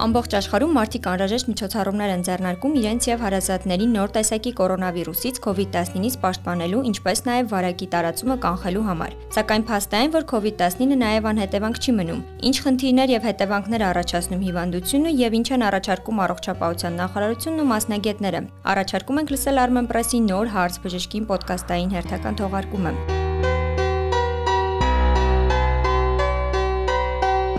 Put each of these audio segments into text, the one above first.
Ամբողջ աշխարհում մարդիկ անհրաժեշտ միջոցառումներ են ձեռնարկում իրենց եւ հարազատների նոր տեսակի կորոնավիրուսից COVID-19-ից պաշտպանելու, ինչպես նաեւ վարակի տարածումը կանխելու համար։ Սակայն փաստ այն, որ COVID-19-ը նաեւ անհետևանք չի մնում։ Ինչ խնդիրներ եւ հետևանքներ առաջացնում հիվանդությունը եւ ինչ են առաջարկում առողջապահության նախարարությունն ու մասնագետները։ Առաջարկում ենք լսել Armen Press-ի նոր հարց բժշկին ոդկասթային հերթական թողարկումը։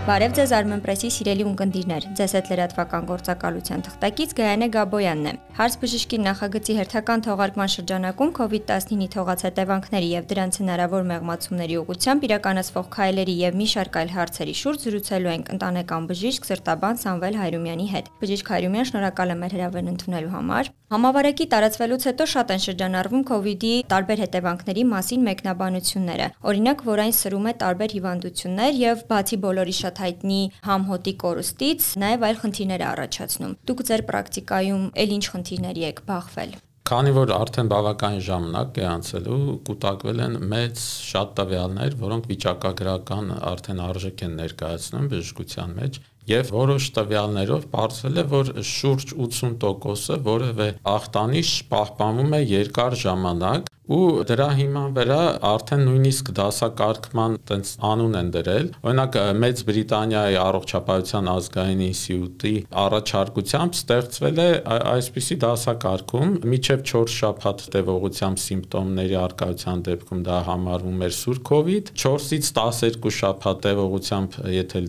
Բարև ձեզ Armenpress-ի սիրելի ունկնդիրներ։ Ձեզ հետ լրատվական գործակալության թղթակից Գայանե Գաբոյանն է։ Հարց բժշկի նախագծի հերթական թողարկման շրջանակում COVID-19-ի թողած հետևանքների եւ դրանց հնարավոր մեղմացումների ուղղությամբ իրականացվող քայլերի եւ մի շարք այլ հարցերի շուրջ զրուցելու ենք ընտանեկան բժիշկ Սրտաբան Սամվել Հայրումյանի հետ։ Բժիշկ Հայրումյան, շնորհակալ եմ հրավերն ընդունելու համար։ Համավարակի տարածվելուց հետո շատ են շրջանառվում COVID-ի տարբեր հետևանքների մասին մեկնաբանությունները։ Օրինակ, որ այն սրում է տարբեր հիվանդություններ եւ բացի բոլորի շատ շատ հայտնի համհոտի կորստից նաև այլ խնդիրներ է առաջացնում։ Դուք ձեր պրակտիկայում ել ինչ խնդիրների եք բախվել։ Քանի որ արդեն բավականին ժամանակ է անցել ու կուտակվել են մեծ շատ տվյալներ, որոնք վիճակագրական արդեն արժեք են ներկայացնում բժշկության մեջ, Եվ որոշ տվյալներով բարձվել է, որ շուրջ 80%-ը որևէ ախտանիշ պահպանվում է երկար ժամանակ ու դրա հիման վրա արդեն նույնիսկ դասակարգման տենց անուն են դրել օրինակ մեծ բրիտանիայի առողջապահության ազգային ինստիտուտի առաջարկությամբ ստեղծվել է այսպիսի դասակարգում միջև 4 շաբաթ տևողությամբ սիմպտոմների արկայության դեպքում դա համարվում էր սուր կոവിഡ് 4-ից 12 շաբաթ տևողությամբ եթե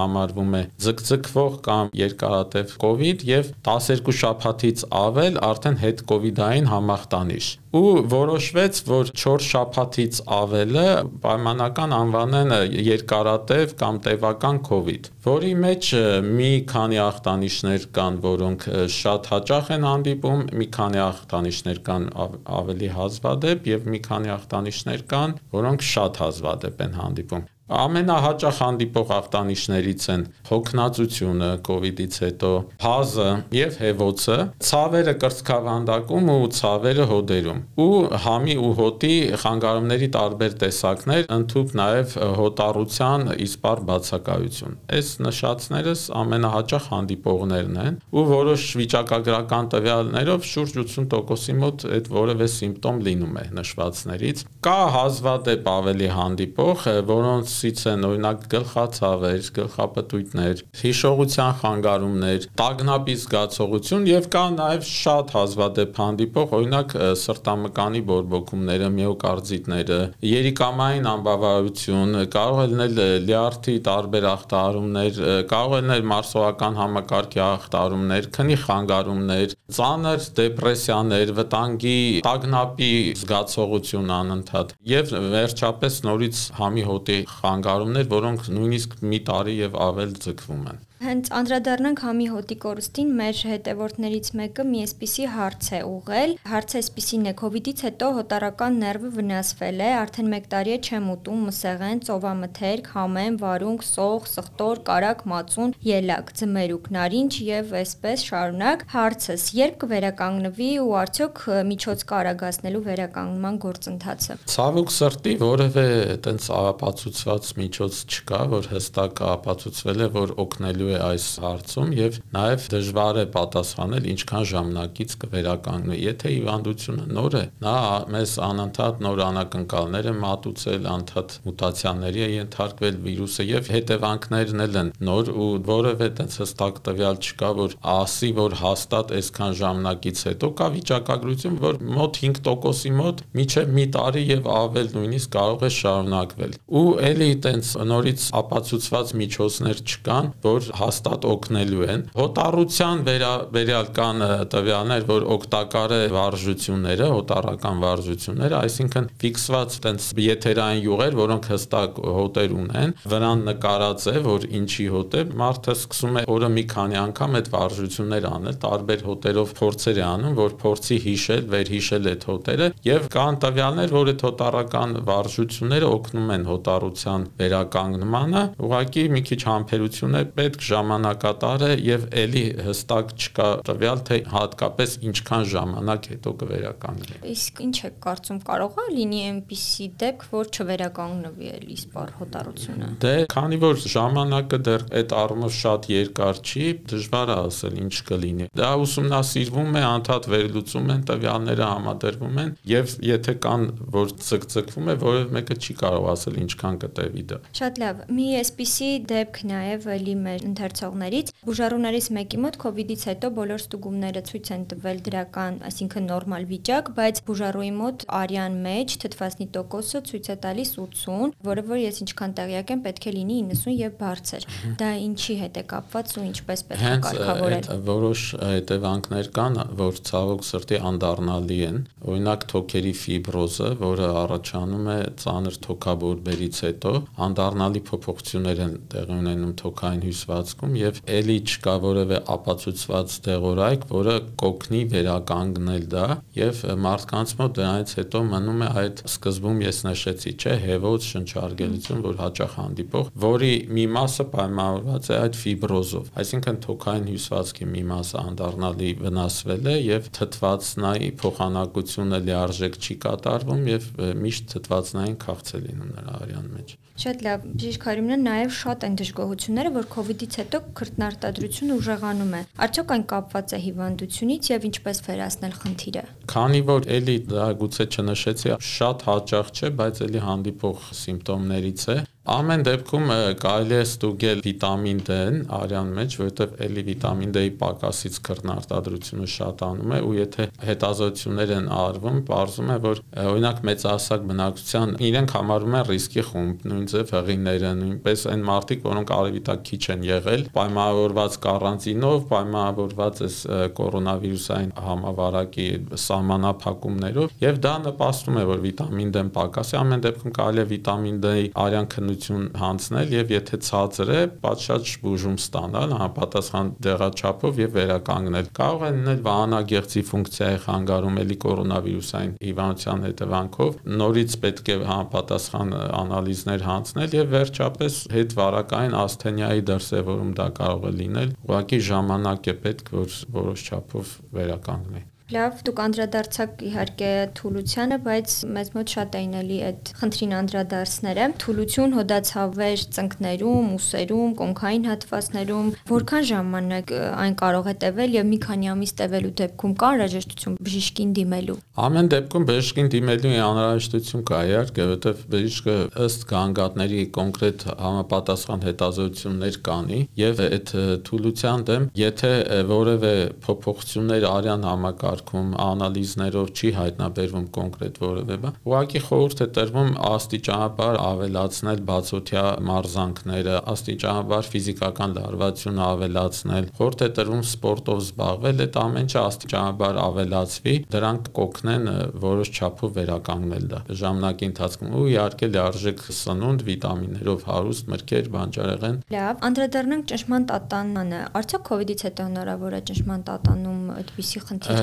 համարվում է ձգձգվող կամ երկարատև կոവിഡ് եւ 12 շաբաթից ավել արդեն հետ կոവിഡային համախտանիշ ու որոշվեց, որ 4 շաբաթից ավելը պայմանական անվանեն երկարատև կամ տևական COVID, որի մեջ մի քանի ախտանիշներ կան, որոնք շատ հաճախ են հանդիպում, մի քանի ախտանիշներ կան ավելի հազվադեպ եւ մի քանի ախտանիշներ կան, որոնք շատ հազվադեպ են հանդիպում։ Ամենահաճախ հանդիպող ախտանիշներից են հոգնածությունը կ ូវ իդից հետո, հազը եւ հեվոցը, ցավերը կրծքավանդակում ու ցավերը հոդերում։ Ու համի ու հոտի խանգարումների տարբեր տեսակներ, ընդհանուր նաեւ հոտառության իսպար բացակայություն։ Այս նշածներս ամենահաճախ հանդիպողներն են ու որոշ վիճակագրական տվյալներով շուրջ 80%-ի մոտ այդ որևէ սիմպտոմ լինում է նշվածներից։ Կա հազվադեպ ավելի հանդիպող, որոնց դրանցից են օրինակ գլխացավեր, գլխապտույտներ, հիշողության խանգարումներ, տագնապի զգացողություն եւ կա նաեւ շատ հազվադեպ հանդիպող օրինակ սրտամկանի բորբոքումները, միոկարդիտները, երիկամային անբավարարություն, կարող է լինել լյարդի տարբեր ախտահարումներ, կարող է լինել մարսողական համակարգի ախտահարումներ, քնի խանգարումներ, ծանր դեպրեսիաներ, վտանգի, տագնապի զգացողություն անընդհատ եւ վերջապես նորից համի հոտի խանգարումներ, որոնք նույնիսկ մի տարի եւ ավել ձգվում են։ Հենց անդրադառնանք համի հոտի կորստին, մեր հետևորդներից մեկը մի էսպիսի հարց է ուղել։ Հարցը էսպիսին է. «Կոവിഡից հետո հոտարական ներվը վնասվել է, արդեն 1 տարի է չեմ ուտում մսեղեն, ծովամթերք, համեմ, վարունգ, սող, սխտոր, կարակ, մածուն, ելակ, ձմերուկ, նարինջ եւ այսպես շարունակ։ Հարցս՝ երբ կվերականգնվի ու արդյոք միջոց կարագացնելու վերականգնման գործընթացը»։ Ցավոք սրտի որևէ այտենց ապացուցված միջոց չկա, որ հստակ ապացուցվել է, որ օգնելու է այս հարցում եւ նաեւ դժվար է պատասխանել ինչքան ժամանակից կվերականգնվի։ Եթե հիվանդությունը նոր է, նա մեզ անընդհատ նոր անակնկալներ է մատուցել, անդադ մուտացիաների է ենթարկվել վիրուսը եւ հետևանքներն էլ են նոր ու որևէ տես հստակ տվյալ չկա, որ ասի, որ հաստատ այսքան ժամանակից հետո կա վիճակագրություն, որ մոտ 5%-ի մոտ միջև մի տարի եւ ավել նույնիսկ կարող է շարունակվել։ Ու ելի տենց նորից ապացուցված միջոցներ չկան, որ հաստատ օգնելու են։ Հոտառության վերաբերյալ կան տվյալներ, որ օգտակար է վարժությունները, հոտառական վարժությունները, այսինքն ֆիքսված տենց եթերային յուղեր, որոնք հստակ հոտեր ունեն, վրան նկարած է, որ ինչի հոտ է, մարդը սկսում է օրը մի քանի անգամ այդ վարժություններ անել, տարբեր հոտերով փորձեր է անում, որ փորձի հիշել, վերհիշել այդ հոտերը եւ կան տվյալներ, որ այդ հոտառական վարժությունները օգնում են հոտառության վերականգնմանը, ուղղակի մի քիչ համբերություն է պետք, ժամանակատար է եւ ելի հստակ չկա տվյալ թե հատկապես ինչքան ժամանակ հետո կվերականգնվի։ Իսկ ինչ է կարծում կարող է լինի այնպիսի դեպք, որ չվերականգնվի էլի սպառ հոտարությունը։ Դե քանի որ ժամանակը դեռ այդ առումով շատ երկար չի, դժվար է ասել ինչ կլինի։ Դա ուսումնասիրվում է, անդադ վերլուծում են տվյալները համադրվում են եւ եթե կան որ ցկցկվում է, որևէ մեկը չի կարող ասել ինչքան կտևի դա։ Շատ լավ։ Մի էսպիսի դեպք նաեւ լի մեր ընթերցողներից բուժարուներից մեկի մոտ իդից հետո բոլոր ստուգումները ցույց են տվել դրական, այսինքն նորմալ վիճակ, բայց բուժարուի մոտ արյան մեջ թթվասնի տոկոսը ցույց է տալիս 80, որը որ ես ինչքան տեղյակ եմ, պետք է լինի 90 եւ բարձր։ Դա ինչի հետ է կապված ու ինչպես պետք է կարգավորել։ Հենց որոշ հետևանքներ կան, որ ցավոք սրտի անդառնալի են։ Օրինակ թոքերի ֆիբրոզը, որը առաջանում է ծանր թոքաբորբերից հետո, անդառնալի փոփոխություններ են տեղի ունենում թոքային հյուսվածքում եւ ելի չկա որևէ ապացուցված դեղորայք, որը կոգնի վերականգնել դա եւ մարդկանց մոտ դրանից հետո մնում է այդ սկզբում ես նշեցի, չէ, հեվոց շնչարգելություն, որ հաճախ հանդիպող, որի մի մասը պայմանավորված է այդ ֆիբրոզով, այսինքն թոքային հյուսվածքի մի մասը անդառնալի վնասվել է եւ թթվածնայի փոխանակությունը լիարժեք չի կատարվում եւ միշտ թթվածնային քաղց է լինում նրա արյան մեջ։ Շատ լավ, բժիշկ Հարիմյան, նաև շատ են դժգոհությունները, որ իդից հետո քրտնարտադրությունը ուժեղանում է։ Արդյոք այն կապված է հիվանդությունից եւ ինչպես վերացնել խնդիրը։ Քանի որ էլի դա գուցե չնշեցի, շատ հաճախ չէ, բայց էլի հանդիպող սիմպտոմներից է, Ամեն դեպքում կարելի է ստուգել վիտամին D-ն արյան մեջ, որովհետև էլի վիտամին D-ի պակասից քրտնարտադրությունը շատանում է ու եթե հետազոտություններ են արվում, ողջում է, որ օրինակ մեծահասակ բնակչության իրենք համարում են ռիսկի խումբ, նույն ձև հղիները, նույնպես այն մարդիկ, որոնք արևիտակ քիչ են եղել, պայմանավորված կարանտինով, պայմանավորված էս կորոնավիրուսային համավարակի սահմանափակումներով եւ դա նպաստում է, որ վիտամին D-ն պակաս է, ամեն դեպքում կարելի է վիտամին D-ի արյան քննություն հանձնել եւ եթե ցածր է, պատշաճ բուժում ստանալ համապատասխան դեղաչափով եւ վերականգնել։ Կարող է լինել վահանագեղձի ֆունկցիայի խանգարում էլի կորոնավիրուսային հիվանդության հետևանքով, նորից պետք է համապատասխան անալիզներ հանձնել եւ վերջապես հետ վարակային ասթենիայի դրսեւորում դա կարող է լինել։ Ուղղակի ժամանակ է պետք, որ որոշ չափով վերականգնի։ Լավ, դուք անդրադարձաք իհարկե թուլությանը, բայց մեզ մոտ շատ էին էլի այդ խնդրին անդրադարձները։ Թուլություն, հոդացավեր ծնկներում, ուսերում, կոնքային հատվածներում, որքան ժամանակ այն կարող է տևել եւ մի քանի ամիս տևելու դեպքում կա անհրաժեշտություն բժիշկին դիմելու։ Ամեն դեպքում բժիշկին դիմելու անհրաժեշտություն կա, իհարկե, որովհետեւ բժիշկը ըստ գանգատների կոնկրետ համապատասխան հետազոտություններ կանի եւ այդ թուլության դեմ, եթե որևէ փոփոխություններ արյան համակարգ կարգում անալիզներով չի հայտնաբերվում կոնկրետ որևէ բան, ուղղակի խորհուրդ է տրվում աստիճանաբար ավելացնել բացօթյա մարզանքները, աստիճանաբար ֆիզիկական լարվածությունը ավելացնել, խորհուրդ է տրվում սպորտով զբաղվել, այդ ամեն ինչը աստիճանաբար ավելացվի, դրանք կօգնեն որոշ չափով վերականգնել դա ժամանակի ընթացքում ու իհարկե լիարժեք սնունդ, վիտամիններով հարուստ մրգեր, բանջարեղեն։ Լավ, անդրադառնանք ճնշման տատանմանը։ Արդյոք կ ូវ իդից հետո հնարավոր է ճնշման տատանում այդպիսի խնդիր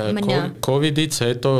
Կոവിഡ്ից հետո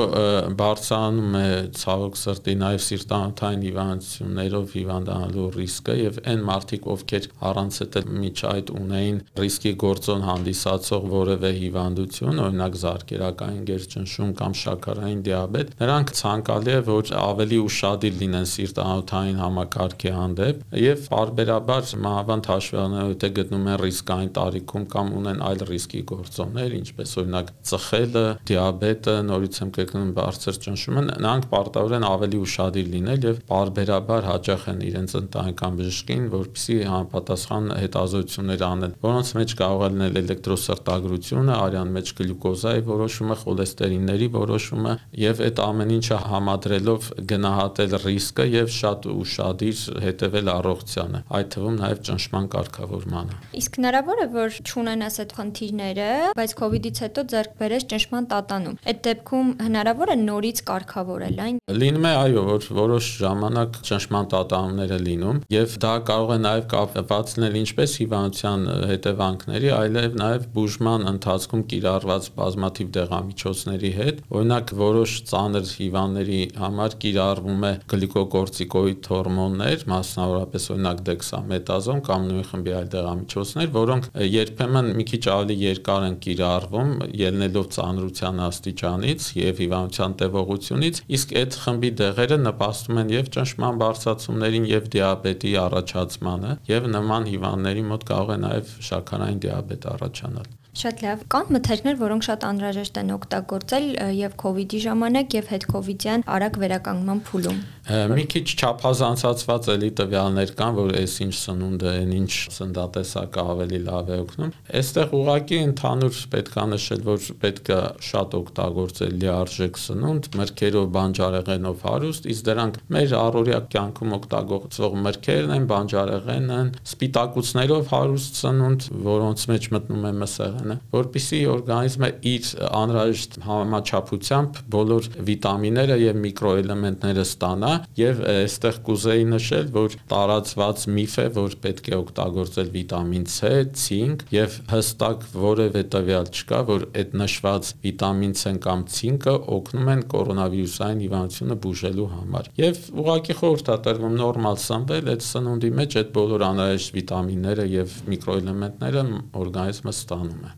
բարձրանում է ցավոք սրտի նաև սիրտանոթային հիվանդություններով հիվանդանալու ռիսկը եւ այն մարդիկ, ովքեր առանց այդ միջ այդ ունեին ռիսկի գործոն հանդիսացող որևէ հիվանդություն, օրինակ զարկերակային գերճնշում կամ շաքարային դիաբետ, նրանք ցանկալի է որ ավելի ուշադիր լինեն սիրտանոթային համակարգի հանդեպ եւ բարբերաբար մահվանդ հաշվառները թե գտնում են ռիսկային տարիքում կամ ունեն այլ ռիսկի գործոններ, ինչպես օրինակ ծխելը, դիաբետը, նորից եմ կրկնում բարձր ճնշումը, նրանք պարտավոր են ավելի ուշադիր լինել եւ բարբերաբար հաճախ են իրենց ընտանեկան բժշկին, որպեսզի համապատասխան հետազոտություններ անել, որոնց մեջ կարող է լինել էլեկտրոսրտագրությունը, արյան մեջ գլյուկոզայի որոշումը, խոլեստերինների որոշումը եւ այդ ամեն ինչը համադրելով գնահատել ռիսկը եւ շատ ուշադիր հետեւել առողջությանը, այդ թվում նաեւ ճնշման կարգավորմանը։ Իսկ հնարավոր է որ ճունենաս այդ խնդիրները, բայց կ ូវ իդից հետո ձեռք բերես ճնշման տատանում։ Այդ դեպքում հնարավոր է նորից կարգավորել այն։ Լինում է այո, որ որոշ ժամանակ ճնշման տատանումները լինում եւ դա կարող է նաեւ կապված լինել ինչպես հիվանդության հետևանքների, այլև նաեւ բուժման ընթացքում կիրառված բազմաթիվ դեղամիջոցների հետ։ Օրինակ որոշ ծանր հիվանդների համար կիրառվում է գլիկոկորտիկոիդ հորմոններ, մասնավորապես օրինակ դեքսամետազոն կամ նույն խմբի այլ դեղամիջոցներ, որոնք երբեմն մի քիչ ավելի երկար են կիրառվում, ելնելով ծանրության աստիճանից եւ հիվանդության տևողությունից, իսկ այդ խմբի դեղերը նպաստում են եւ ճնշման բարձրացումներին եւ դիաբետի առաջացմանը եւ նման հիվանդների մոտ կարող է նաեւ շաքարային դիաբետ առաջանալ։ Շատ լավ։ Կան մթերքներ, որոնք շատ անհրաժեշտ են օգտագործել եւ կ ូវ իդի ժամանակ եւ հետ կ ូវ իդյան արագ վերականգնման փուլում։ Մի քիչ չափազանցացված էլի տվյալներ կան, որ այսինչ սնունդը, այնինչ սննդատեսակը ավելի լավ է օգնում։ Այստեղ ուղղակի ընդհանուր պետք է նշել, որ պետք է շատ օգտագործել լիարժեք սնունդ, մրգերով, բանջարեղենով հարուստ, իսկ դրանք մեր առօրյա կյանքում օգտագործվող մրգերն են, բանջարեղենն են, սպիտակուցներով հարուստ սնունդ, որոնց մեջ մտնում է մսեղեն է, որpիսի օրգանիզմը իր անհրաժեշտ համաչափությամբ բոլոր վիտամինները եւ միկրոէլեմենտները ստանա եւ այստեղ կուզեի նշել, որ տարածված միֆ է, որ պետք է օգտագործել վիտամին C, ցինկ եւ հստակ որևէ տվյալ չկա, որ այդ նշված վիտամին C-ն կամ ցինկը օգնում են կորոնավիրուսային հիվանդությունը բուժելու համար։ Եվ ուղղակի տրվում նորմալ սնվել այդ սնունդի մեջ այդ բոլոր անհրաժեշտ վիտամինները եւ միկրոէլեմենտները օրգանիզմը ստանում է։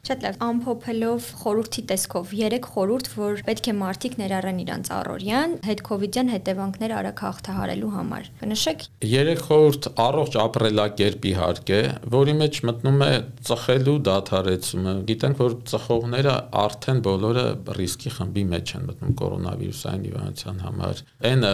Շատ լավ, ամփոփելով խորհրդի տեսքով 3 խորհուրդ, որ պետք է մարդիկ ներառեն իրանց առօրյան հետ կոവിഡ്յան հետևանքները արագ հաղթահարելու համար։ Կնշեք։ 3 խորհուրդ առողջ ապրելակերպ իհարկե, որի մեջ մտնում է ծխելու դադարեցումը։ Գիտենք, որ ծխողները արդեն բոլորը ռիսկի խմբի մեջ են մտնում կորոնավիրուսային հիվանդության համար։ Այն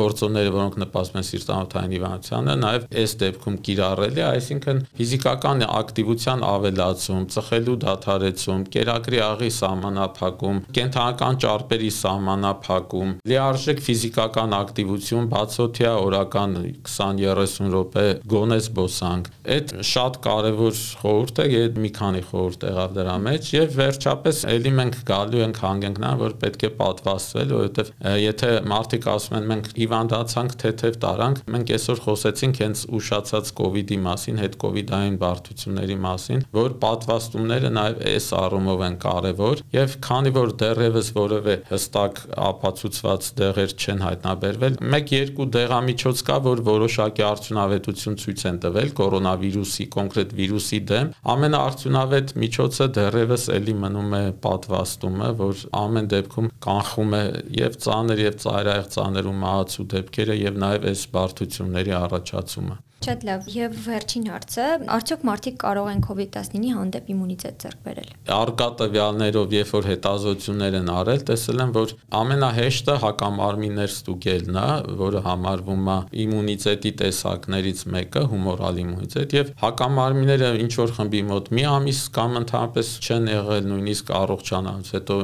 գործոնները, որոնք նպաստում են սիրտանոթային հիվանդությանը, նաև այս դեպքում կիրառելի է, այսինքն ֆիզիկական ակտիվության ավելացում, ծխելու դադարեցում, կերակրի աղի սահմանափակում, կենթանական ճարպերի սահմանափակում, լիարժեք ֆիզիկական ակտիվություն, բացօթյա օրական 20-30 րոպե գոնե զբոսանք։ Այդ շատ կարևոր խորհուրդ է, եւ մի քանի խորհուրդ եղավ դրա մեջ եւ վերջապես ելի մենք գալու ենք հանգենքնան, որ պետք է պատվաստվել, որովհետեւ եթե մարդիկ ասում են մենք հիվանդացանք, թեթև տարանք, մենք այսօր խոսեցինք հենց ուշացած կ ូវ իդի մասին, հետ կ ូវ իդային բարդությունների մասին, որ պատվաստումները նաև այս առումով են կարևոր եւ քանի որ դեռևս որևէ հստակ ապացուցված դեղեր չեն հայտնաբերվել, 1-2 դեղամիջոց կա, որ որոշակի արդյունավետություն ցույց են տվել կորոնավիրուսի կոնկրետ վիրուսի դեմ։ Ամենաարդյունավետ միջոցը դեռևս էլի մնում է պատվաստումը, որ ամեն դեպքում կանխում է եւ ծանր եւ ծայրահեղ ծանր ու մահացու դեպքերը եւ նաեւ այս բարդությունների առաջացումը։ Շատ լավ։ Եվ վերջին հարցը, արդյոք մարդիկ կարող են COVID-19-ի հանդեպ իմունիտետ ձեռք բերել։ Արկա տվյալներով, երբ որ հետազոտություններ են արել, տեսել են, որ ամենահեշտը հակամարմիններ ստուգելն է, որը համարվում է իմունիտետի տեսակներից մեկը, հումորալ իմունիտետ, եւ հակամարմինները ինչ որ խմբի մոտ մի ամիս կամ ընդհանրապես չեն եղել նույնիսկ առողջանալուց հետո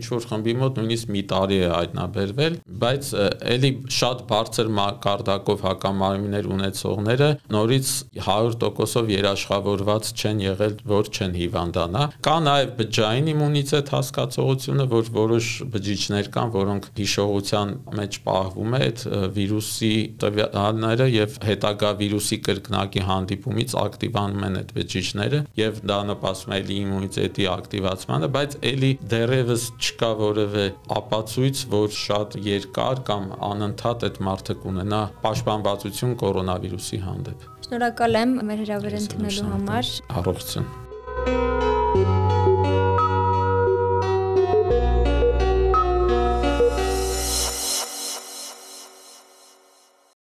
ինչ որ խմբի մոտ նույնիսկ մի տարի է հայտնաբերվել, բայց ելի շատ բարձր մակարդակով հակամարմիններ ունեցողներ բջիջները նորից 100%-ով երաշխավորված չեն եղել, որ չեն հիվանդանա։ Կա նաև բջջային իմունիտետ հասկացողությունը, որ որոշ բջիջներ կան, որոնք հիշողության մեջ պահվում է այդ վիրուսի տվյալները եւ հետագա վիրուսի կրկնակի հանդիպումից ակտիվանում են այդ բջիջները եւ դա նպաստում է իմունիտետի ակտիվացմանը, բայց ելի դեռևս չկա որևէ ապացույց, որ շատ երկար կամ անընդհատ այդ մարդը կունենա պաշտպանվածություն կորոնավիրուսի հանդեպ։ Շնորհակալ եմ մեր հրավերը ընդունելու համար։ Առողջություն։